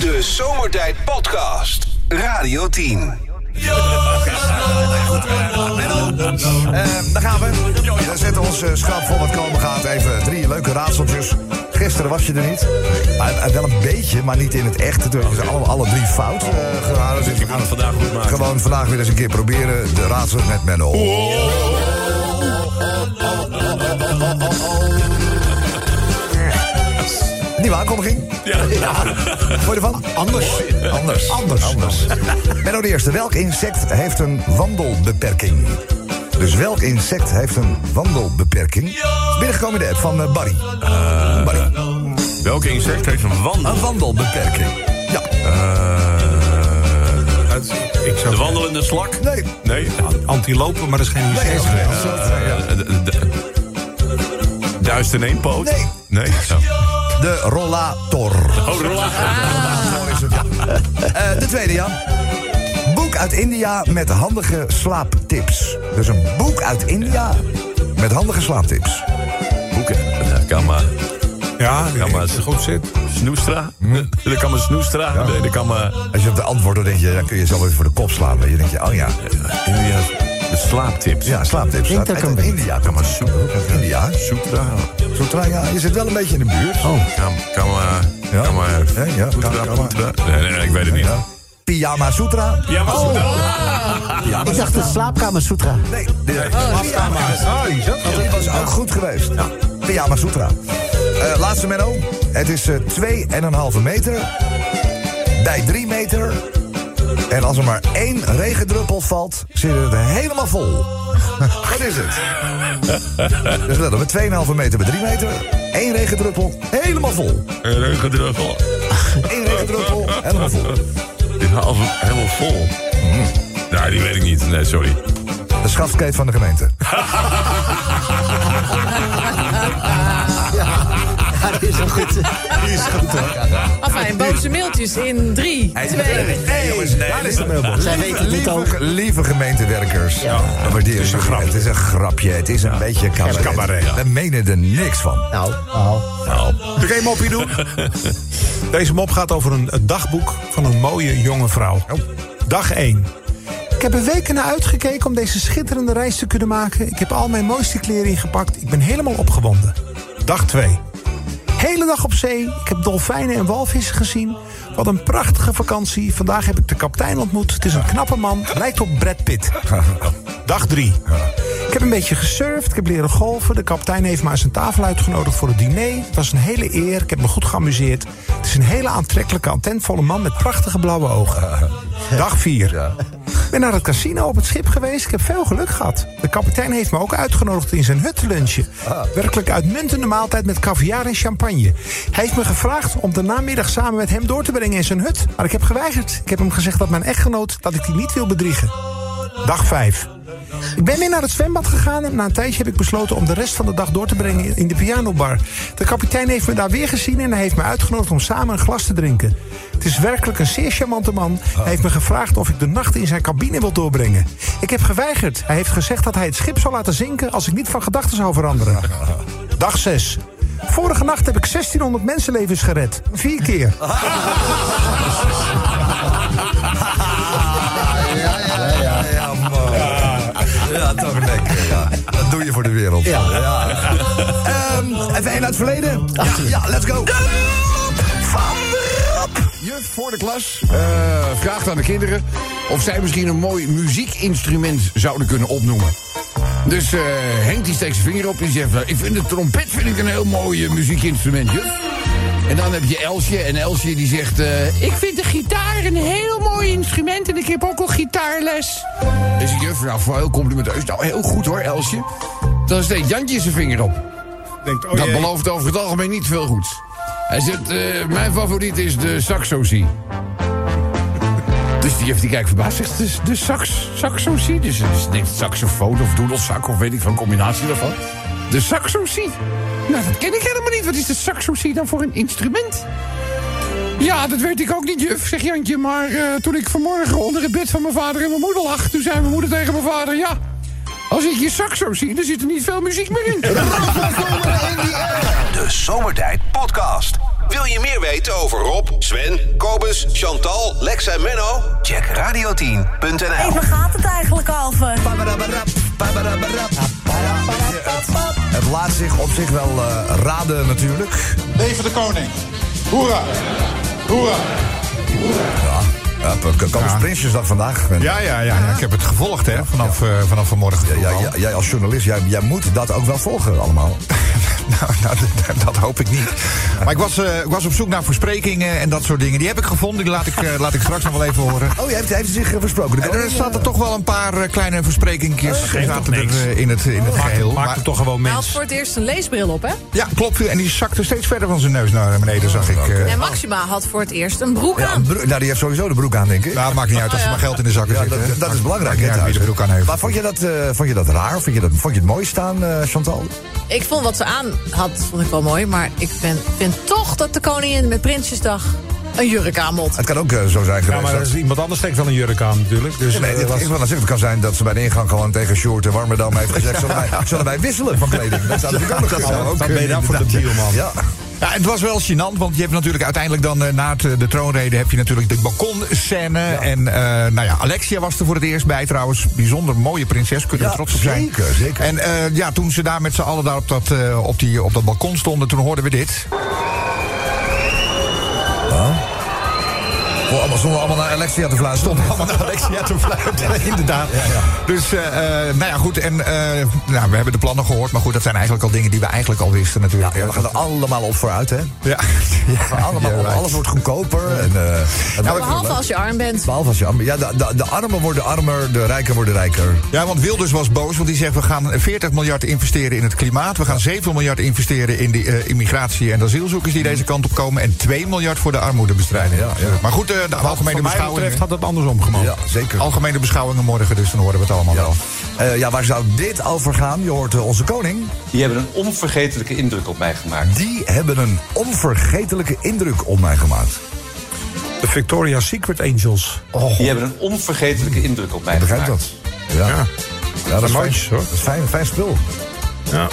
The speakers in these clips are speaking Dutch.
De Zomertijd Podcast. Radio 10. Eh, daar gaan we. We zetten ons eh, schrap voor wat komen gaat. Even drie leuke raadseltjes. Gisteren was je er niet. Eh, eh, wel een beetje, maar niet in het echt. Toen zijn alle, alle drie fout eh geraden. Dus we gaan het vandaag goed maken. Gewoon vandaag weer eens een keer proberen. De raadsels met Menno. Nieuwe aankondiging? Ja. Vond je ervan? Anders. Anders. Anders. Anders. Menno de eerste. Welk insect heeft een wandelbeperking? Dus welk insect heeft een wandelbeperking? Is Binnengekomen in de app van eh, Barry. Barry. Welke insect heeft een wandel? Een wandelbeperking. Ja. Ik zou De wandelende slak? Nee. Nee. antilopen, maar dat is geen Nee, insect. eh, ja. Eh, de- Duist in één poot? Nee. Nee? De rollator. Oh, rolla. Zo is het, ja. Eh, de tweede, Jan. Boek uit India met handige slaaptips. Dus een boek uit India met handige slaaptips. Boeken. Ja, kan maar. Ja, Ja, maar als het goed zit. Snoestra? Dat kan maar Snoestra. Nee, dat kan maar... Als je op de antwoord dan denk je, dan kun je zelf even voor de kop slaan. Dan denk je, oh ja, India. De slaaptips. ja, slaaptips. Denk dat Uit ik India kan maar zoeken. India. Sutra. Zotra, ja, je zit wel een beetje in de buurt. Oh. Kan, kan maar... Ja. Kan maar... Ja, ja, kan- Putra, kan maar. putra. Nee, nee, nee, ik weet het niet. Ja. Pyjama Sutra. Ja, maar Sutra. Ik dacht de slaapkamer Sutra. Nee, de Pyjama. Dat was ook goed geweest. Ja. Pyjama Sutra. Eh, laatste Menno. Het is eh, 2,5 meter. Bij 3 meter. En als er maar één regendruppel valt, zit het helemaal vol. Wat is het? Dus op, met 2,5 meter bij 3 meter. één regendruppel, helemaal vol. Een regendruppel. Eén regendruppel, helemaal vol. Half helemaal vol. Nou, die weet ik niet. Nee, sorry. De schaftkate van de gemeente. Ja, dat is wel goed. Die is goed, hoor. Enfin, boze mailtjes in drie, twee. Nee, jongens, nee. Daar is de mailbox. Zij weten het niet ook. Lieve, gemeentewerkers. Ja. Het is een grap. Het is een grapje. Het is een beetje cabaret. cabaret. We menen er niks van. Nou, nou. Nou, Kun je een mopje doen? Deze mop gaat over een, dagboek van een mooie jonge vrouw. Dag 1. Ik heb er weken naar uitgekeken om deze schitterende reis te kunnen maken. Ik heb al mijn mooiste kleren ingepakt. Ik ben helemaal opgewonden. Dag 2. Hele dag op zee. Ik heb dolfijnen en walvissen gezien. Wat een prachtige vakantie. Vandaag heb ik de kapitein ontmoet. Het is een knappe man. Lijkt op Brad Pitt. Dag 3. Ik heb een beetje gesurfd, ik heb leren golven. De kapitein heeft me aan zijn tafel uitgenodigd voor het diner. Het was een hele eer, ik heb me goed geamuseerd. Het is een hele aantrekkelijke, attentvolle man met prachtige blauwe ogen. Dag 4. Ik ben naar het casino op het schip geweest. Ik heb veel geluk gehad. De kapitein heeft me ook uitgenodigd in zijn hut te lunchen. Werkelijk uitmuntende maaltijd met caviar en champagne. Hij heeft me gevraagd om de namiddag samen met hem door te brengen in zijn hut. Maar ik heb geweigerd. Ik heb hem gezegd dat mijn echtgenoot dat ik die niet wil bedriegen. Dag 5. Ik ben weer naar het zwembad gegaan en na een tijdje heb ik besloten om de rest van de dag door te brengen in de pianobar. De kapitein heeft me daar weer gezien en hij heeft me uitgenodigd om samen een glas te drinken. Het is werkelijk een zeer charmante man. Hij heeft me gevraagd of ik de nacht in zijn cabine wil doorbrengen. Ik heb geweigerd. Hij heeft gezegd dat hij het schip zou laten zinken als ik niet van gedachten zou veranderen. Dag 6. Vorige nacht heb ik 1600 mensenlevens gered. Vier keer. Ja, toch lekker. Ja. Dat doe je voor de wereld. Ja. Ehm, even één uit het verleden. Ja, ja, let's go. Van de Rap. Juf voor de klas eh, vraagt aan de kinderen of zij misschien een mooi muziekinstrument zouden kunnen opnoemen. Dus eh, Henk die steekt zijn vinger op en zegt: "Nou, Ik vind de trompet vind ik een heel mooi eh, muziekinstrument, juf. En dan heb je Elsje en Elsje die zegt: eh, Ik vind de gitaar een heel mooi instrument en ik heb ook al gitaarles. Dus de juf, nou heel complimenteus. Nou heel goed hoor, Elsje. Dan steekt Jantje zijn vinger op. Denkt, oh Dat belooft over het algemeen niet veel goeds. Hij zegt, eh, mijn favoriet is de saxosie. Dus die heeft die kijkt verbaasd. Zegt, de, de sax, saxosie? Dus ze denkt saxofoon of doedelzak of weet ik van combinatie daarvan. De saxosie? Nou, dat ken ik helemaal niet. Wat is de saxosie dan voor een instrument? Ja, dat weet ik ook niet, juf, zegt Jantje. Maar eh, toen ik vanmorgen onder het bed van mijn vader en mijn moeder lag... toen zei mijn moeder tegen mijn vader... ja, als ik je saxo zie, dan zit er niet veel muziek meer in. De Zomertijd Podcast. Wil je meer weten over Rob, Sven, Kobus, Chantal, Lex en Menno? Check radio10.nl. waar gaat het eigenlijk over? Het laat zich op zich wel eh, raden natuurlijk. Leven de koning. Hoera. Hoera. Ja, K- Kobus Prinsjesdag vandaag. En- Ja, ja, ja, ja, ik heb het gevolgd hè, vanaf, eh, vanaf vanmorgen. Ja, ja, jij als journalist, jij, jij moet dat ook wel volgen allemaal. nou, nou, dat, dat hoop ik niet. Maar ik was, eh, ik was op zoek naar versprekingen en dat soort dingen. Die heb ik gevonden, die laat ik, eh, laat ik straks nog wel even horen. Oh, hij heeft, hij heeft zich eh, versproken. En er zaten toch wel een paar kleine versprekingjes zaten er, eh, in het, in het geheel. maakt Maar- hem toch gewoon Hij had mens. voor het eerst een leesbril op, hè? ja, klopt. En die zakte steeds verder van zijn neus naar beneden, zag ik. eh. En Maxima had voor het eerst een broek Ja, aan. nou, die heeft sowieso de broek aan, denk ik. Nou, het maakt niet uit als er maar geld in de zakken Ja, zit. dat, dat is belangrijk. hè, de broek aan heeft. Maar vond je dat, eh, vond je dat raar? Vond je, dat, vond je het mooi staan, eh, Chantal? Ik vond wat ze aan had, vond ik wel mooi. Maar ik ben, vind toch dat de koningin met Prinsjesdag een jurk aan moet. Het kan ook eh, zo zijn Ja, geweest. maar dat- er is iemand anders trekt wel een jurk aan natuurlijk. Dus, Nee, nee, dit- was- ik wil zeggen, het kan zijn dat ze bij de ingang gewoon tegen Sjoerd en Warmerdam heeft gezegd... zullen wij, zullen wij wisselen van kleding? Dat zou natuurlijk ook nog kunnen. Wat ben je daar voor de deal, man? Ja. Ja, het was wel gênant, want je hebt natuurlijk uiteindelijk dan eh, na het, eh, de troonrede heb je natuurlijk de balkonscène. En eh, nou ja, Alexia was er voor het eerst bij trouwens. Bijzonder mooie prinses, kunnen we Ja, trots op zijn. zeker, zeker. En ja, toen ze daar met z'n allen daar op dat, op, die, op dat balkon stonden, toen hoorden we dit. Oh, allemaal, stonden allemaal naar Alexia te fluiten. Stonden allemaal naar Alexia te fluiten, inderdaad. Dus, eh, eh, nou ja, goed. En eh, nou, we hebben de plannen gehoord. Maar goed, dat zijn eigenlijk al dingen die we eigenlijk al wisten natuurlijk. Ja, we gaan er allemaal op vooruit, hè? Ja. Allemaal op. Alles wordt goedkoper. En, eh, het wordt Behalve als je arm bent. Behalve als je arm- Ja, de, de, de armen worden armer, de rijken worden rijker. Ja, want Wilders was boos, want die zegt we gaan 40 miljard investeren in het klimaat. We gaan 7 miljard investeren in de eh, immigratie en de asielzoekers die deze kant op komen. En 2 miljard voor de armoedebestrijding. Ja, ja. Maar goed, eh, de algemene Wat mij beschouwingen. betreft had het andersom gemogen. Ja, zeker. Algemene beschouwingen morgen, dus dan horen we het allemaal Ja. wel. Eh, ja, waar zou dit over gaan? Je hoort eh, onze koning. Die hebben een onvergetelijke indruk op mij gemaakt. Die hebben een onvergetelijke indruk op mij gemaakt. De Victoria's Secret Angels. Die hebben een onvergetelijke indruk op mij Ik begrijp gemaakt. dat. Ja, ja. dat is fijn. hoor. Dat is fijn, fijn spul. Ja.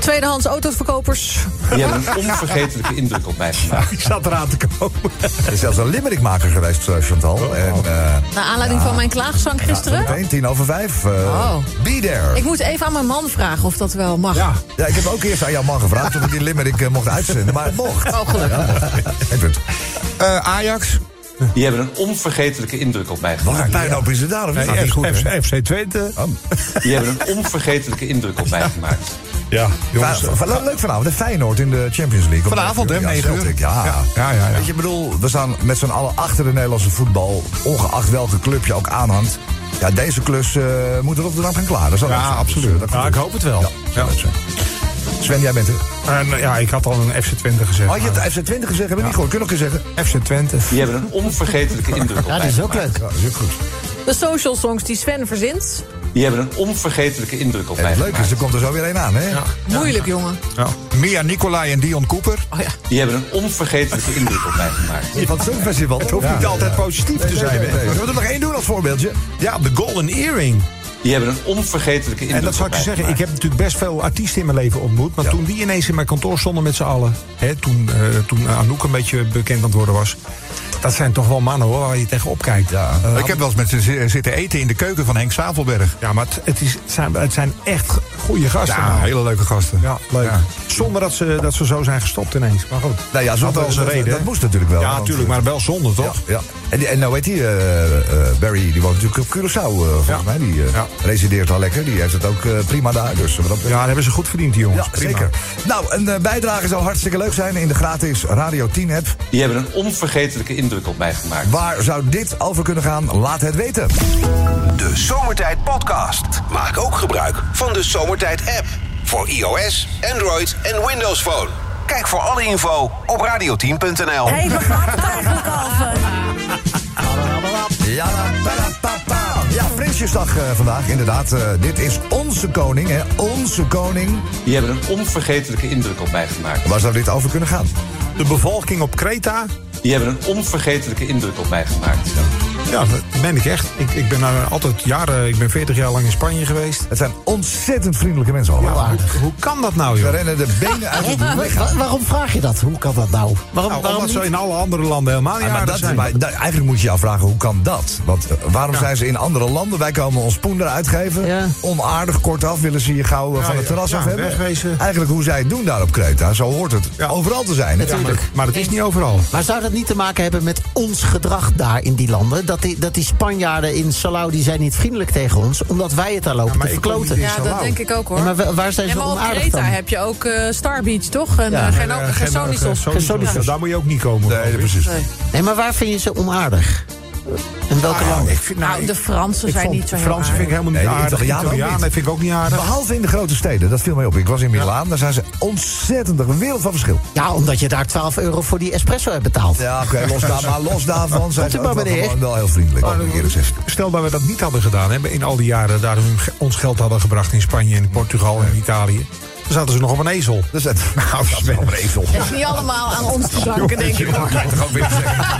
Tweedehands autoverkopers. Die hebben een onvergetelijke indruk op mij gemaakt. Ik zat eraan te komen. Er is zelfs een limerickmaker geweest, eh, Chantal. En, eh Naar aanleiding van mijn klaagzang gisteren. meteen tien over vijf. eh, Oh. Be there. Ik moet even aan mijn man vragen of dat wel mag. Ja. Ja, ik heb ook eerst aan jouw man gevraagd of ik die limerick eh, mocht uitzenden. Maar het mocht. Oh, gelukkig. Eh, Ajax. Die hebben een onvergetelijke indruk op mij Wat gemaakt. een puinhoop is het daar, of? Nee, Ah, F- goed, FC Twente. Die hebben een onvergetelijke indruk op mij gemaakt. Ja, jongens. Va- va- leuk vanavond, de Feyenoord in de Champions League. Op Vanavond, hè, Ja, 9 uur. Ja. Ja, ja, ja, ja. Weet je, ik bedoel, we staan met z'n allen achter de Nederlandse voetbal. Ongeacht welke club je ook aanhangt. Ja, deze klus eh moet Rotterdam gaan klaren. Dat zal Ja, ook zijn. absoluut. Dus, eh, dat Ja, ik hoop het wel. Ja. Sven, jij bent er. En, eh, ja, ik had al een FC Twente gezegd. Had je het FC 20 gezegd? Hebben we niet gehoord. Kun je nog eens zeggen? FC Twente. Die hebben een onvergetelijke indruk op Ja, die is ook leuk. Ja, dat is ook goed. De social songs die Sven verzint. Die hebben een onvergetelijke indruk op En mij het leuke is, er komt er zo weer één aan, hè? Moeilijk, jongen. Mia Nicolai en Dion Cooper. Oh ja. Die hebben een onvergetelijke indruk op mij gemaakt. Van het Songfestival. Het hoeft Niet altijd positief te zijn. Nee. Zullen we er nog één doen als voorbeeldje? Ja, de Golden Earring. Die hebben een onvergetelijke indruk En dat zou ik je zeggen, ik heb natuurlijk best veel artiesten in mijn leven ontmoet. Maar Ja. toen die ineens in mijn kantoor stonden met z'n allen... Hè, toen, eh, toen Anouk een beetje bekend aan het worden was... dat zijn toch wel mannen hoor, waar je tegenop kijkt. Ja. Eh, ik heb wel eens met ze zi- zitten eten in de keuken van Henk Zavelberg. ja, maar het, het, is, het, zijn, het zijn echt goede gasten. Ja, hele leuke gasten. Ja, leuk. Ja. Zonder dat ze, dat ze zo zijn gestopt ineens. Maar goed. Nou ja, dat reden. dat moest natuurlijk wel. Ja, natuurlijk, maar wel zonde, toch? Ja, ja. En, en nou weet hij, eh, eh, Barry, die woont natuurlijk op Curaçao, eh, volgens Ja. mij. Die eh, Ja. resideert al lekker. Die heeft het ook eh, prima daar. Dus dat Ja, dat hebben ze goed verdiend, die jongens. Ja, Prima. zeker. Nou, een eh, bijdrage zou hartstikke leuk zijn in de gratis Radio 10 app. Die hebben een onvergetelijke indruk op mij gemaakt. Waar zou dit over kunnen gaan? Laat het weten. De Zomertijd Podcast. Maak ook gebruik van de Zomertijd app. Voor iOS, Android en Windows Phone. Kijk voor alle info op radio10.nl. Hé, waar gaat het eigenlijk over? Ja, ja Prinsjesdag eh, vandaag, inderdaad. Eh, dit is onze koning, hè? Onze koning. Die hebben een onvergetelijke indruk op mij gemaakt. Waar zou dit over kunnen gaan? De bevolking op Kreta. Die hebben een onvergetelijke indruk op mij gemaakt. Ja, dat meen ik echt. Ik, ik ben altijd jaren, ik ben 40 jaar lang in Spanje geweest. Het zijn ontzettend vriendelijke mensen allemaal. Hoe, hoe kan dat nou, Ze joh? rennen de benen uit het lichaam. wa- waarom vraag je dat? Hoe kan dat nou? Waarom, Nou, waarom omdat ze niet? in alle andere landen helemaal niet Ja, maar aardig dat, zijn. maar da- eigenlijk moet je je afvragen, hoe kan dat? Want eh, waarom Ja. zijn ze in andere landen? Wij komen ons poen eruit geven. Ja. Onaardig, kortaf, willen ze je gauw eh, Ja, van het ja, terras ja, af hebben. wegwezen. Eigenlijk hoe zij het doen daar op Kreta. Zo hoort het Ja. overal te zijn. Ja, maar, maar het is niet overal. Maar zou dat niet te maken hebben met ons gedrag daar in die landen? Dat die, dat die Spanjaarden in Salau, die zijn niet vriendelijk tegen ons... omdat wij het daar lopen maar te verkloten. Ja, dat denk ik ook hoor. Ja, maar wa- waar zijn Ja, ze maar op onaardig dan? heb je ook eh, Star Beach, toch? En Ja. eh, eh, Gersonisos. Ja. Daar moet je ook niet komen. Nee, precies. Nee. Nee, maar waar vind je ze onaardig? In welke Nou, landen? ik vind, Nou, de Fransen ik zijn vond- niet zo de heel Fransen vind ik helemaal niet Nee, de aardig. Italianen Italianen niet. vind ik ook niet aardig. Behalve in de grote steden, dat viel mij op. Ik was in Milaan, daar zijn ze ontzettend een wereld van verschil. Ja, omdat je daar 12 euro voor die espresso hebt betaald. Ja, oké, los, daar, maar los daarvan zijn ze wel, wel heel vriendelijk. zeggen. Stel dat we dat niet hadden gedaan, hè, in al die jaren daar ons geld hadden gebracht in Spanje, en Portugal en Italië. Dan zaten ze nog op een ezel. Dus het, nou, dat is wel een ezel. Is niet allemaal aan ons te danken, denk ik. Dat kan je toch ook weer zeggen.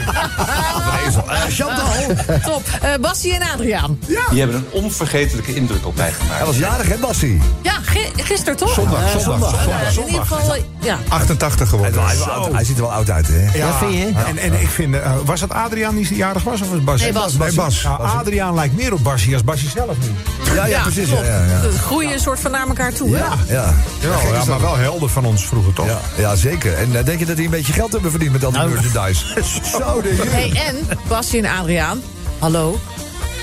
Een ezel. Eh, Chantal. Top. Eh Bassie en Adriaan. Die hebben een onvergetelijke indruk op mij gemaakt. Hij was jarig, hè, Bassie? Ja, gi- gisteren toch? Zondag, Eh, zondag, Ja, zondag, in ieder geval, ja. 88 Hij, geworden. hij, ziet er wel oud uit, hè? Ja, vind je? En, en ik vind, eh, was het Adriaan die jarig was of was het Bas? Nee, Bas. Nee, Bas. Nou, Adriaan lijkt meer op Bassie als Bassie zelf nu. Ja, ja, precies. Ja, ja, ja. Groeien een soort van naar elkaar toe, hè? Ja, Ja, ja, maar wel helder van ons vroeger toch? ja, ja, zeker. En eh, denk je dat die een beetje geld hebben verdiend met al die merchandise? Zo, de Hey, en Bassie en Adriaan, hallo.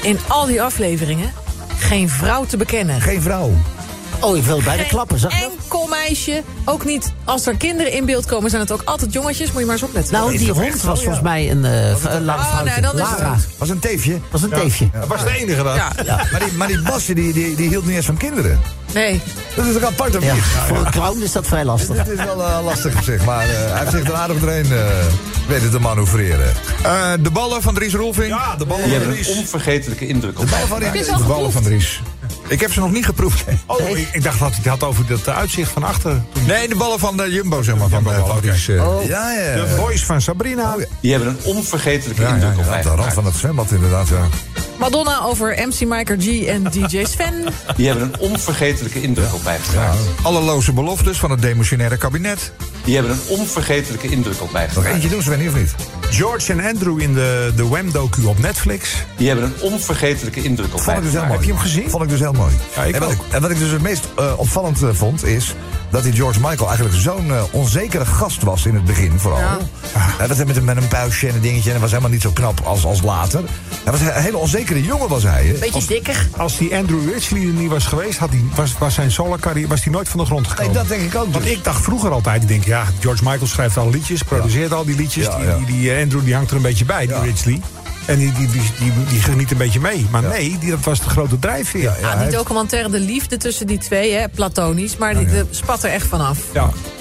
In al die afleveringen geen vrouw te bekennen. Geen vrouw. Oh, ik wil bij de klappen, zag je dat? enkel meisje. Ook niet als er kinderen in beeld komen, zijn het ook altijd jongetjes. Moet je maar eens opletten. Nou, die hond was volgens mij een uh, lang Oh, nee, dan is het. Was een teefje. was een teefje. Dat was de enige dan. Ja, Maar die, maar die Basje die, die, die hield niet eens van kinderen. Nee. Dat is toch apart of Ja, niet? voor een clown is dat vrij lastig. Het is wel eh, lastig gezegd, maar eh, hij heeft zich er aardig doorheen eh weten te manoeuvreren. Eh, de ballen van Dries Rolving. Ja, de ballen Die van hebben een Dries. onvergetelijke indruk op De mij bal van al De ballen van. Dries. Ik heb ze nog niet geproefd. Oh, ik, ik dacht dat hij het had over dat uitzicht van achter. Nee, de ballen van de Jumbo, zeg maar. Van, de, van Dries. eh. Ja, ja. De voice van Sabrina. Die hebben een onvergetelijke Ja, ja, indruk op ja, mij op de rand van het zwembad inderdaad, ja. Madonna over MC Miker G en DJ Sven. Die hebben een onvergetelijke indruk op mij gemaakt. Alle loze beloftes van het demotionaire kabinet. Die hebben een onvergetelijke indruk op mij Nog gemaakt. eentje doen, Sven, of niet? George en Andrew in de, de Wham-docu op Netflix. Die hebben een onvergetelijke indruk op mij Vond ik dus heel gemaakt. mooi. Heb je hem gezien? Vond ik dus heel mooi. Ja, ik en, wat ook. ik, en wat ik dus het meest eh, opvallend eh, vond, is dat die George Michael eigenlijk zo'n eh, onzekere gast was in het begin vooral. Ja. Hij was met een, met een puistje en een dingetje en hij was helemaal niet zo knap als, als later. Hij was een hele onzekere jongen, was hij. hè? Beetje dikker. Als die Andrew Ridgely er niet was geweest, had hij, was, was zijn solo-carrière was hij nooit van de grond gekomen. Nee, dat denk ik ook. Want dus. ik dacht vroeger altijd, ik denk, ja, George Michael schrijft al liedjes, produceert al die liedjes. Ja, die, ja. Die, die, Andrew die hangt er een beetje bij, Ja. die Ridgely. En die, die, die, die, die geniet een beetje mee. Maar Ja. nee, die, dat was de grote drijfveer. Ja, Ja, die documentaire De Liefde tussen die twee, hè, platonisch. Maar die spat er echt vanaf.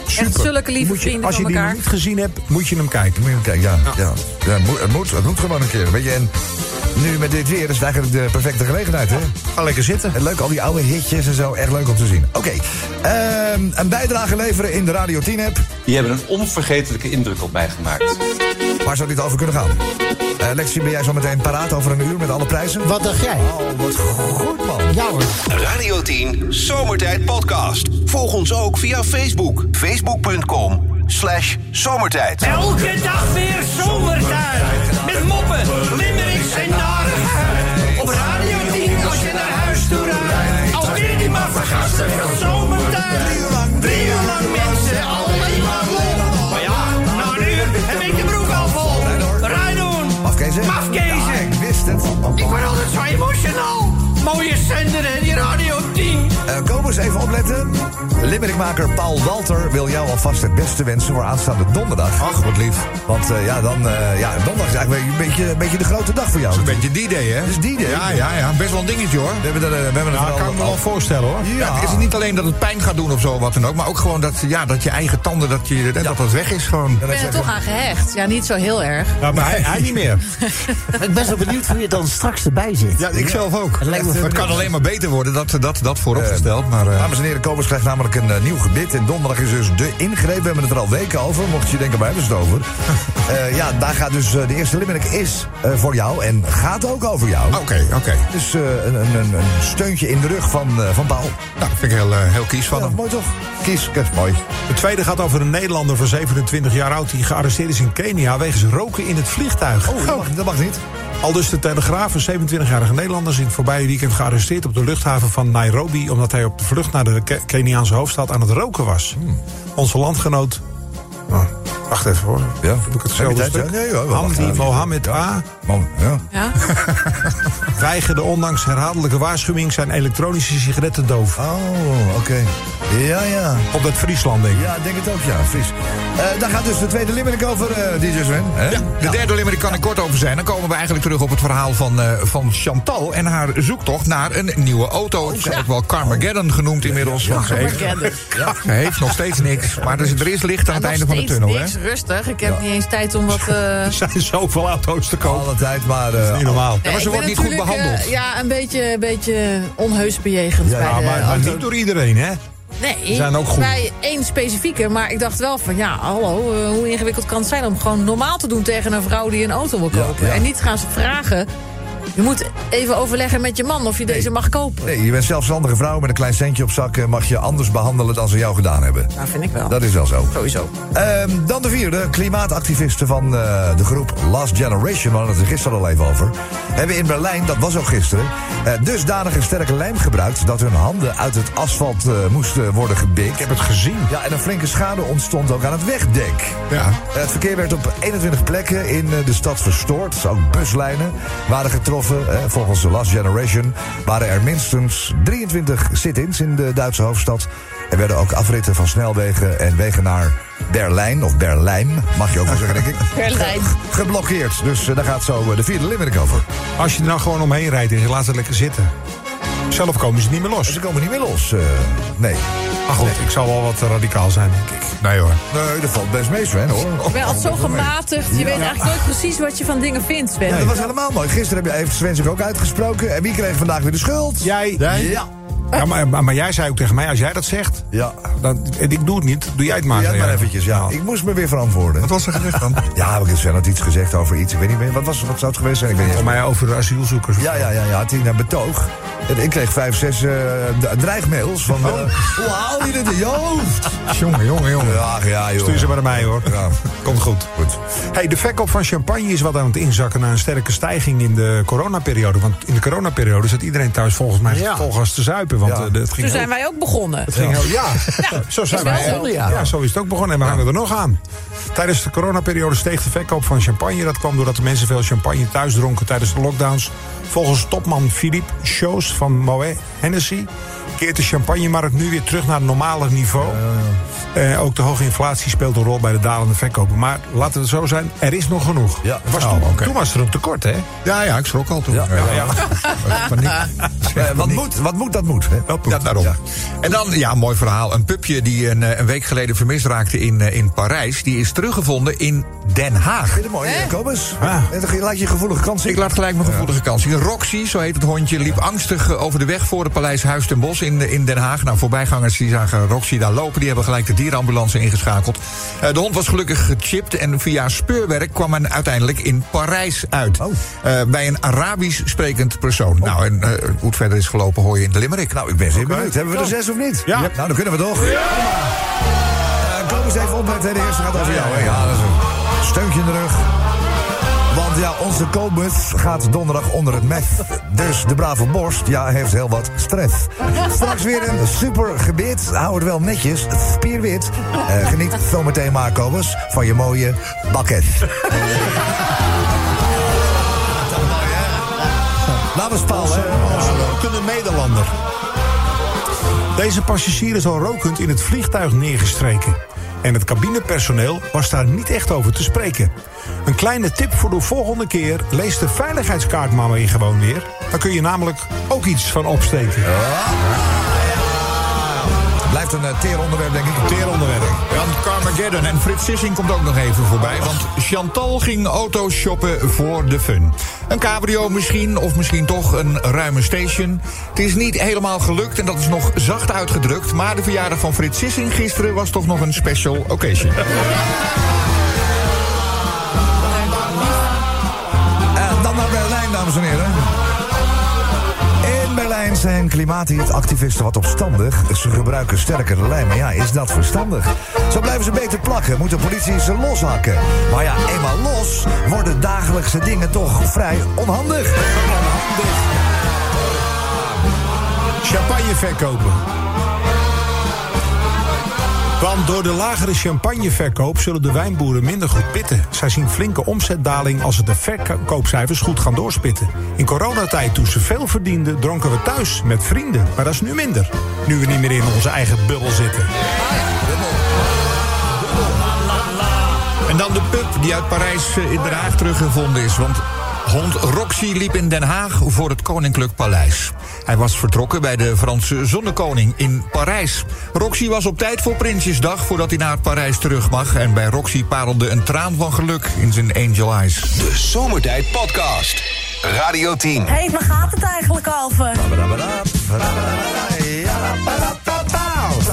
super. zulke lieve Moet je- vrienden Als je die niet gezien hebt, moet je hem kijken. Moet je hem kijken, ja. ja. ja het, moet, het, moet, het moet gewoon een keer. Weet je, en nu met dit weer is het eigenlijk de perfecte gelegenheid, hè? Ga lekker zitten. En leuk, al die oude hitjes en zo. Echt leuk om te zien. Oké, ehm, een bijdrage leveren in de Radio 10-app. Die hebben een onvergetelijke indruk op mij gemaakt. Waar zou dit over kunnen gaan? Eh Lexie, ben jij zo meteen paraat over een uur met alle prijzen? Wat dacht jij? Oh, wat goed, man. Ja hoor. Radio 10 Zomertijd Podcast. Volg ons ook via Facebook. Facebook.com slash zomertijd. Elke dag weer zomertijd. Met moppen, limmerings en narigheid. Op Radio 10 als je naar huis toe rijdt. Alweer die maar vergasten van zomertijd. Mafkezen? Ja, ik wist het. Ik word altijd zo emotional. Mooie zender, hè, die Radio 10. Eh, kom eens even opletten. Limmerikmaker Paul Walter wil jou alvast het beste wensen voor aanstaande donderdag. Ach, wat lief. Want eh, ja, dan, eh, ja, donderdag is eigenlijk een beetje, een beetje de grote dag voor jou. Een beetje die day, hè? Dat is die day. Ja, ja, ja. Best wel een dingetje, hoor. We hebben er, eh, we hebben Ja, vooral kan ik me al- wel voorstellen hoor. Ja, het is niet alleen dat het pijn gaat doen of zo, wat dan ook. Maar ook gewoon dat, ja, dat je eigen tanden, dat, je, dat dat weg is gewoon. Ik ben er toch aan gehecht. Ja, niet zo heel erg. Ja, maar hij, hij niet meer. ik ben zo benieuwd hoe je dan straks erbij zit. Ja, ik zelf ook. Het lijkt me Het kan alleen maar beter worden, dat, dat, dat vooropgesteld. Maar, eh, Dames en heren, Kobus krijgt namelijk een eh, nieuw gebit. En donderdag is dus de ingreep. We hebben het er al weken over. Mocht je denken, waar hebben ze het over? Eh, ja, daar gaat dus eh, de eerste limerick is eh, voor jou. En gaat ook over jou. Oké, oké. Dus eh, een, een, een, een steuntje in de rug van, eh, van Paul. Nou, dat vind ik heel, eh, heel kies van hem. mooi toch? Kies, kies, mooi. De tweede gaat over een Nederlander van 27 jaar oud... die gearresteerd is in Kenia wegens roken in het vliegtuig. Oh, dat mag, dat mag niet. Al dus de Telegraaf, een 27-jarige Nederlander... is in het voorbije weekend gearresteerd op de luchthaven van Nairobi... omdat hij op de vlucht naar de Ke- Keniaanse hoofdstad aan het roken was. Onze landgenoot... Oh, wacht even hoor. Ja. Heb ik het zo Heb je tijd? Ja, nee, hoor, we wachten Hamdi. Mohammed A. Man, ja. Ja? weigerde ondanks herhaaldelijke waarschuwing... zijn elektronische sigaretten doof. Oh, oké. Ja, ja. Op dat Friesland, denk ik. Ja, ik denk het ook, ja. Fries. Eh daar gaat dus de tweede limerick over, eh DJ Sven. Hè? Ja, de derde limerick kan ik kort over zijn. Dan komen we eigenlijk terug op het verhaal van, eh, van Chantal... en haar zoektocht naar een nieuwe auto. Het is ook wel Carmageddon genoemd inmiddels. ze, heeft, ze heeft nog steeds niks. Maar er is, er is licht aan het einde van de tunnel. Hè? Rustig. Ik heb niet eens tijd om wat... eh, Er zijn zoveel auto's te kopen. Alle tijd, maar... eh, Niet normaal. maar ze wordt niet goed behandeld. eh, ja, een beetje, een beetje onheus bejegend Ja, bij Ja, de maar, maar niet door iedereen, hè? Nee, zijn ook goed. bij één specifieke. Maar ik dacht wel van, ja, hallo, hoe ingewikkeld kan het zijn... om gewoon normaal te doen tegen een vrouw die een auto wil kopen. ja. En niet gaan ze vragen... Je moet even overleggen met je man of je deze mag kopen. Nee, je bent zelfstandige vrouw met een klein centje op zak... en mag je anders behandelen dan ze jou gedaan hebben. Dat vind ik wel. Dat is wel zo. Sowieso. Ehm, dan de vierde, klimaatactivisten van eh, de groep Last Generation... we hadden het er gisteren al even over... hebben in Berlijn, dat was ook gisteren... eh, dusdanig een sterke lijm gebruikt... dat hun handen uit het asfalt eh, moesten worden gebikt. Ik heb het gezien. Ja, en een flinke schade ontstond ook aan het wegdek. Ja. Eh, Het verkeer werd op 21 plekken in eh, de stad verstoord. Ook buslijnen waren getroffen. Eh, Volgens de Last Generation waren er minstens 23 sit-ins in de Duitse hoofdstad. Er werden ook afritten van snelwegen en wegen naar Berlijn, of Berlijn, mag je ook wel zeggen, denk ik. Berlijn. Geblokkeerd. Dus eh, daar gaat zo eh, de vierde limerick over. Als je er nou gewoon omheen rijdt en je laat het lekker zitten. Zelf komen ze niet meer los. Ze komen niet meer los. eh, nee. Maar goed, ik zal wel wat radicaal zijn, denk ik. Nee hoor. Nee, dat valt best mee, Sven, hoor. Ik ben altijd zo gematigd. Je weet eigenlijk nooit precies wat je van dingen vindt, Sven. Dat was helemaal mooi. Gisteren heb je, heeft Sven zich ook uitgesproken. En wie kreeg vandaag weer de schuld? Jij? Ja. Ja, maar, maar, maar jij zei ook tegen mij, als jij dat zegt... Ja. Dan, en ik doe het niet, doe jij het maar. Ja, maar eventjes, ja. Ik moest me weer verantwoorden. Wat was er gezegd dan? Ja, ik Sven had iets gezegd over iets. Ik weet niet meer. Wat, was, wat zou het geweest zijn? Ik weet niet Voor eens. mij over de asielzoekers. Ja, ja, ja, ja. Had hij een betoog. En ik kreeg vijf, zes d- dreigmails van... eh, hoe haal je dit in je hoofd? jongen, jongen, jongen. Ja, ja, joh. Stuur ze maar naar mij, hoor. Ja. Komt goed. Goed. Hey, de verkoop van champagne is wat aan het inzakken... na een sterke stijging in de coronaperiode. Want in de coronaperiode zat iedereen thuis volgens mij Ja. volgas te zuipen. Want Ja. eh, het ging Toen heel- zijn wij ook begonnen. Het ging heel, ja, zo zijn wij. zonde, ja. ja, zo is het ook begonnen en we hangen er nog aan. Tijdens de coronaperiode steeg de verkoop van champagne. Dat kwam doordat de mensen veel champagne thuis dronken tijdens de lockdowns. Volgens topman Philippe Choos van Moet Hennessy keert de champagnemarkt nu weer terug naar het normale niveau. Eh, ook de hoge inflatie speelt een rol bij de dalende verkopen. Maar laten we het zo zijn, er is nog genoeg. Ja. Was Oh, toen, was er een tekort, hè? Ja, ja, ik schrok al toen. Ja. Ja, Paniek. Wat, moet, wat moet, dat moet. Hè? Dat moet. Ja, daarom. Ja. En dan, ja, mooi verhaal. Een pupje die een, eh, een week geleden vermist raakte in, eh, in Parijs... die is teruggevonden in Den Haag. Vind je mooi, Kobus? Ah. En Laat je gevoelige kans zien. Ik laat gelijk mijn gevoelige kans zien. Roxy, zo heet het hondje, liep angstig over de weg voor het paleis Huis ten Bosch in, in Den Haag. Nou, voorbijgangers die zagen Roxy daar lopen. Die hebben gelijk de dierenambulance ingeschakeld. Eh, de hond was gelukkig gechipt en via speurwerk kwam men uiteindelijk in Parijs uit. Oh. Eh, bij een Arabisch sprekend persoon. Nou, en eh, hoe het verder is gelopen hoor je in de limerick. Nou, ik ben zeer benieuwd. Hebben we er zes of niet? Ja. Nou, dan kunnen we toch. Ja. kom eens even op met de eerste gaat over jou. Ja, dat is een steuntje in de rug. Want ja, onze Kobus gaat donderdag onder het meth. Dus de brave borst, ja, heeft heel wat stress. Straks weer een super gebit. Hou het wel netjes, spierwit. Eh, geniet zometeen maar, Kobus, van je mooie bakket. Namens Paul, hè? rokende Nederlander. Deze passagier is al rokend in het vliegtuig neergestreken. En het cabinepersoneel was daar niet echt over te spreken. Een kleine tip voor de volgende keer. Lees de veiligheidskaart maar gewoon weer. Dan kun je namelijk ook iets van opsteken. Een uh, teeronderwerp, denk ik. Teeronderwerp. Jan Carmageddon en Frits Sissing komt ook nog even voorbij. Want Chantal ging auto's shoppen voor de fun. Een cabrio misschien, of misschien toch een ruime station. Het is niet helemaal gelukt en dat is nog zacht uitgedrukt. Maar de verjaardag van Frits Sissing gisteren was toch nog een special occasion. En dan naar Berlijn, dames en heren. Zijn klimaatactivisten wat opstandig. Ze gebruiken sterkere lijm. Maar ja, is dat verstandig? Zo blijven ze beter plakken, moet de politie ze loshakken. Maar ja, eenmaal los worden dagelijkse dingen toch vrij onhandig. Champagne verkopen. Want door de lagere champagneverkoop zullen de wijnboeren minder goed pitten. Zij zien flinke omzetdaling als ze de verkoopcijfers goed gaan doorspitten. In coronatijd, toen ze veel verdienden, dronken we thuis met vrienden. Maar dat is nu minder. Nu we niet meer in onze eigen bubbel zitten. En dan de pub die uit Parijs eh, in Den Haag teruggevonden is. Want hond Roxy liep in Den Haag voor het Koninklijk Paleis. Hij was vertrokken bij de Franse zonnekoning in Parijs. Roxy was op tijd voor Prinsjesdag voordat hij naar Parijs terug mag. En bij Roxy parelde een traan van geluk in zijn angel eyes. De Zomertijd Podcast. Radio 10. Hé, hey, waar gaat het eigenlijk over?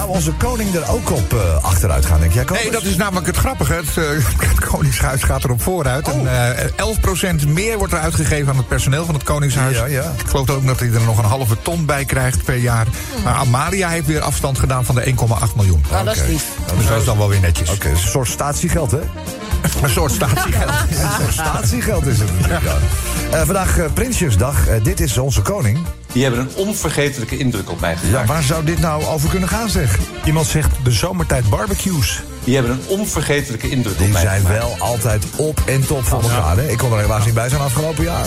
Zou onze koning er ook op uh, achteruit gaan, denk jij? Nee, dat is namelijk het grappige. Het, uh, het Koningshuis gaat erop vooruit. Oh. En, uh, 11% meer wordt er uitgegeven aan het personeel van het Koningshuis. Ja, ja. Ik geloof ook dat hij er nog een halve ton bij krijgt per jaar. Maar Amalia heeft weer afstand gedaan van de 1,8 miljoen. Nou, dat is lief. Dus dat is dan wel weer netjes. Oké, okay, een soort statiegeld, hè? Een soort statiegeld. een soort statiegeld is het natuurlijk. Ja. Uh, vandaag uh, Prinsjesdag. Uh, dit is onze koning. Die hebben een onvergetelijke indruk op mij gemaakt. Ja, waar zou dit nou over kunnen gaan, zeg? Iemand zegt de zomertijd barbecues. Die hebben een onvergetelijke indruk Die op mij zijn gemaakt. wel altijd op en top van elkaar. Hè? Ik kon er helaas niet bij zijn afgelopen jaar.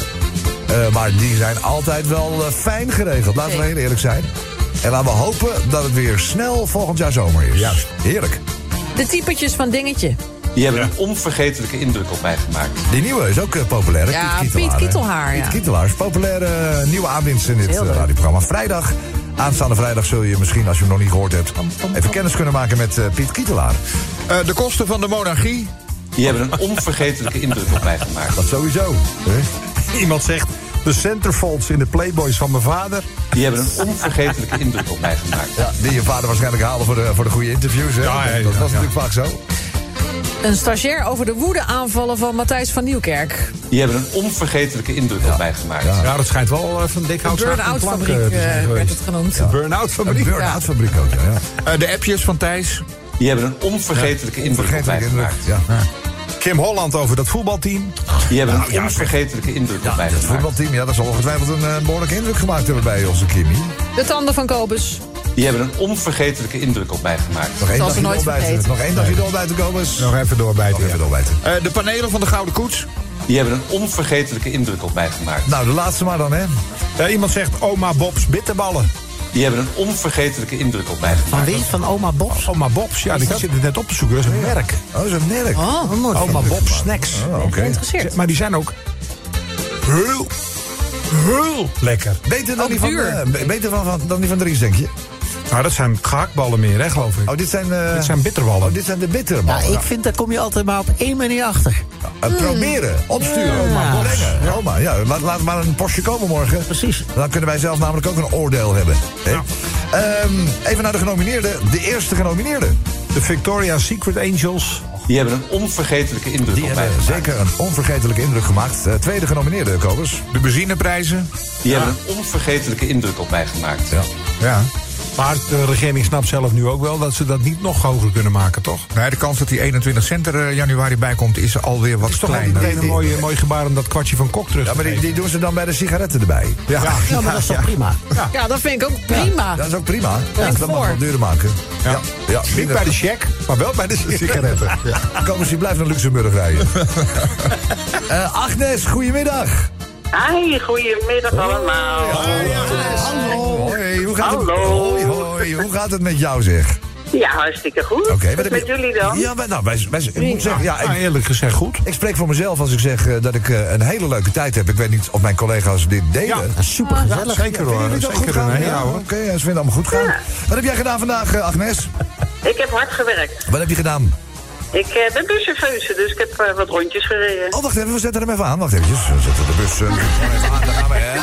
Uh, maar die zijn altijd wel uh, fijn geregeld. Laten we heel eerlijk zijn. En laten we hopen dat het weer snel volgend jaar zomer is. Juist. Heerlijk. De typetjes van dingetje. Die hebben een onvergetelijke indruk op mij gemaakt. Die nieuwe is ook uh, populair. Hè? Ja, Piet Piet Kietelaar. Hè? ja. Piet Kietelaar is populaire uh, nieuwe aanwinst in dit uh, radioprogramma. Vrijdag, aanstaande vrijdag zul je misschien, als je hem nog niet gehoord hebt... even kennis kunnen maken met uh, Piet Kietelaar. Uh, de kosten van de monarchie? Die hebben een onvergetelijke indruk op mij gemaakt. Dat sowieso. Hè? Iemand zegt... De centerfolds in de Playboys van mijn vader. Die hebben een onvergetelijke indruk op mij gemaakt. Ja, die je vader waarschijnlijk haalde voor de, voor de goede interviews. Hè? Ja, ja, dat was ja. natuurlijk vaak zo. Een stagiair over de woedeaanvallen van Matthijs van Nieuwkerk. Die hebben een onvergetelijke indruk op mij gemaakt. Ja. ja, dat schijnt wel uh, van dik hout. burn-out fabriek uh, werd het genoemd. Ja. Burn-out fabriek. Burn-out fabriek ook, ja. Uh, de appjes van Thijs. Die hebben een onvergetelijke indruk op mij Onvergetelijke indruk, gemaakt. ja. Kim Holland over dat voetbalteam. Die hebben een onvergetelijke indruk op mij Het gemaakt. voetbalteam, ja, dat zal ongetwijfeld een uh, behoorlijke indruk gemaakt hebben bij onze Kimmy. De tanden van Kobus. Die hebben een onvergetelijke indruk op mij gemaakt. Nog één dagje doorbijten. Nog één dagje doorbijten, Kobus. Nog even doorbijten. Nog even doorbijten. Uh, de panelen van de Gouden Koets. Die hebben een onvergetelijke indruk op mij gemaakt. Nou, de laatste maar dan, hè. Ja, iemand zegt oma Bob's bitterballen. Die hebben een onvergetelijke indruk op mij Van gemaakt. wie? Van oma Bobs? Oma Bob's, ja, die zit het net op te zoeken. Dat is een merk. Oh, dat is een merk. Oh. Oma Bob's Snacks. Oh, oké. Okay. Geïnteresseerd. Maar die zijn ook heel, heel lekker. Beter dan Ook die van, duur. uh, beter van, van, dan die van Dries, denk je? Nou, dat zijn gehaktballen meer, hè, geloof ik. Oh, dit zijn... Uh, dit zijn bitterballen. Oh, dit zijn de Ja, bitterballen. ik vind, daar kom je altijd maar op één manier achter. Uh, proberen, opsturen, Ja. maar brengen. Ja. Oma, ja, laat, laat maar een postje komen morgen. Precies. Dan kunnen wij zelf namelijk ook een oordeel hebben. Hè? Um, even naar de genomineerden. De eerste genomineerde. De Victoria's Secret Angels. Die hebben een onvergetelijke indruk Die op mij hebben zeker een onvergetelijke indruk gemaakt. Uh, tweede genomineerde, Kobus. De benzineprijzen. Die hebben een onvergetelijke indruk op mij gemaakt. Ja. Ja. Maar de regering snapt zelf nu ook wel dat ze dat niet nog hoger kunnen maken, toch? Nee, de kans dat die 21 cent er uh, januari bij komt is alweer wat Het is toch kleiner. meteen een mooi, mooi gebaar om dat kwartje van kok terug Ja, te maar die, die doen ze dan bij de sigaretten erbij. Ja, ja, Ja, maar dat is toch prima? Ja, dat vind ik ook prima. Dat is ook prima. Ja, dat mag voor. wel duurder maken. Ja. Ja. Niet bij de check, maar wel bij de sigaretten. Ja. Kobus, die blijft naar Luxemburg rijden. uh, Agnes, goedemiddag. Hi, goedemiddag allemaal. Hallo. Hoi, hoe gaat Hallo. Het, hoi, Hoe gaat het met jou, zeg? Ja, hartstikke goed. Oké, wat wat heb met je- jullie dan? Ja, nou, wij, wij, ik moet zeggen, ja, ik, eerlijk gezegd goed. Ik spreek voor mezelf als ik zeg eh, dat ik eh, een hele leuke tijd heb. Ik weet niet of mijn collega's dit delen. Super gezellig. Ja, zeker hoor. Zeker goed gaan? een- Ja, ja, hoor. Oké, ja, ze vinden allemaal goed gaan. Wat heb jij gedaan vandaag, eh, Agnes? Ik heb hard gewerkt. Wat heb je gedaan? Ik eh, ben buschauffeuse, dus ik heb eh, wat rondjes gereden. Oh, wacht even, we zetten hem even aan. Wacht even, we zetten de bus eh, even aan. Dan gaan we.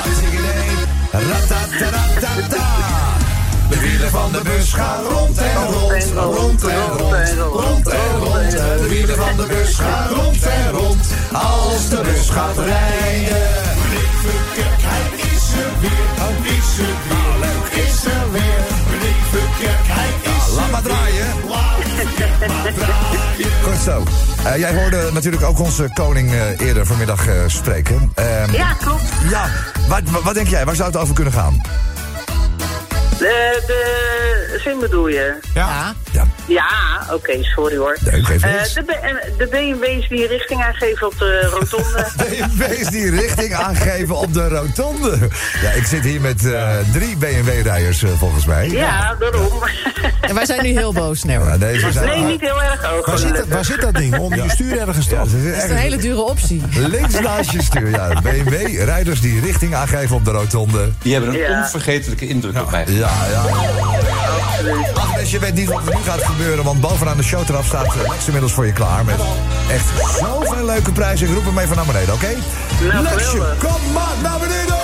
De wielen van de bus gaan rond en rond, rond en rond, rond en rond. De wielen van de bus gaan rond en rond, als de bus gaat rijden. Kijk, hij is er weer, oh, is er weer, leuk is er weer. Kijk, is Laat maar draaien. Goed zo. Eh, jij hoorde natuurlijk ook onze koning eh, eerder vanmiddag eh, spreken. Ehm, Ja, klopt. Ja, wat, wat denk jij? Waar zou het over kunnen gaan? De, de zin bedoel je? Ja. Ja, oké, sorry hoor. Nee, Eh, de, B- eh, de BMW's die richting aangeven op de rotonde. BMW's die richting aangeven op de rotonde. Ja, ik zit hier met eh, drie BMW-rijders volgens mij. ja, daarom. En wij zijn nu heel boos. Nee, hoor. Ja, deze zijn Nee, niet heel erg hoog. Waar zit, dat, waar zit dat ding? Onder je stuur ergens toch? Dat is een ergens- hele dure optie. Links naast je stuur, ja. BMW-rijders die richting aangeven op de rotonde. Die hebben een Ja. onvergetelijke indruk op mij. Ja, ja. Agnes, je weet niet wat er nu gaat gebeuren, want bovenaan de showtrap staat eh, Lex inmiddels voor je klaar. Met echt zoveel leuke prijzen. Ik roep hem even naar beneden, oké? Nou, Lexje, geweldig. kom maar naar beneden!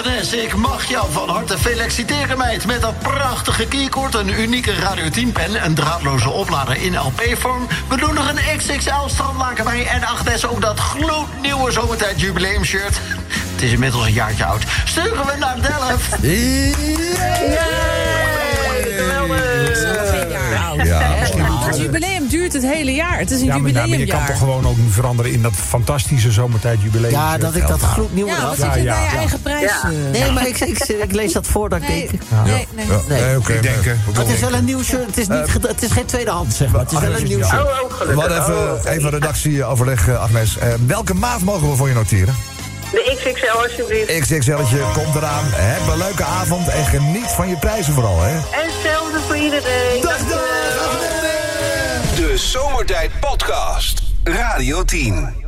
Agnes, ik mag jou van harte feliciteren, meid. Met dat prachtige keycord, een unieke Radio 10-pen... een draadloze oplader in LP-vorm. We doen nog een XXL strandlaken bij. En Agnes, ook dat gloednieuwe zomertijd jubileumshirt. Het is inmiddels een jaartje oud. Sturen we naar Delft. Ja, Het jubileum duurt het hele jaar. Het is een Ja, maar, maar je kan jubileumjaar. toch gewoon ook nu veranderen in dat fantastische zomertijd jubileum. Ja, dat ik dat gloednieuwe Ja, eraf wat zit je Ja, bij ja, je ja. eigen prijs? Ja. eh? Nee, maar ik, ik, ik lees dat voor dat ik Nee, denk... nee, nee. Ja, Nee. nee, oké. Ik denk, eh, Het is wel een nieuw shirt. Het is, niet, ged- het is geen tweedehands, zeg maar. Het is wel een nieuw shirt. Oh, oh, hadden even, Oh, even redactieoverleg, eh, Agnes. Eh, welke maat mogen we voor je noteren? De XXL alsjeblieft. XXL'tje komt eraan. Heb een leuke avond en geniet van je prijzen vooral, hè? En hetzelfde voor iedereen. Dag, dag! De Zomertijd Podcast. Radio 10.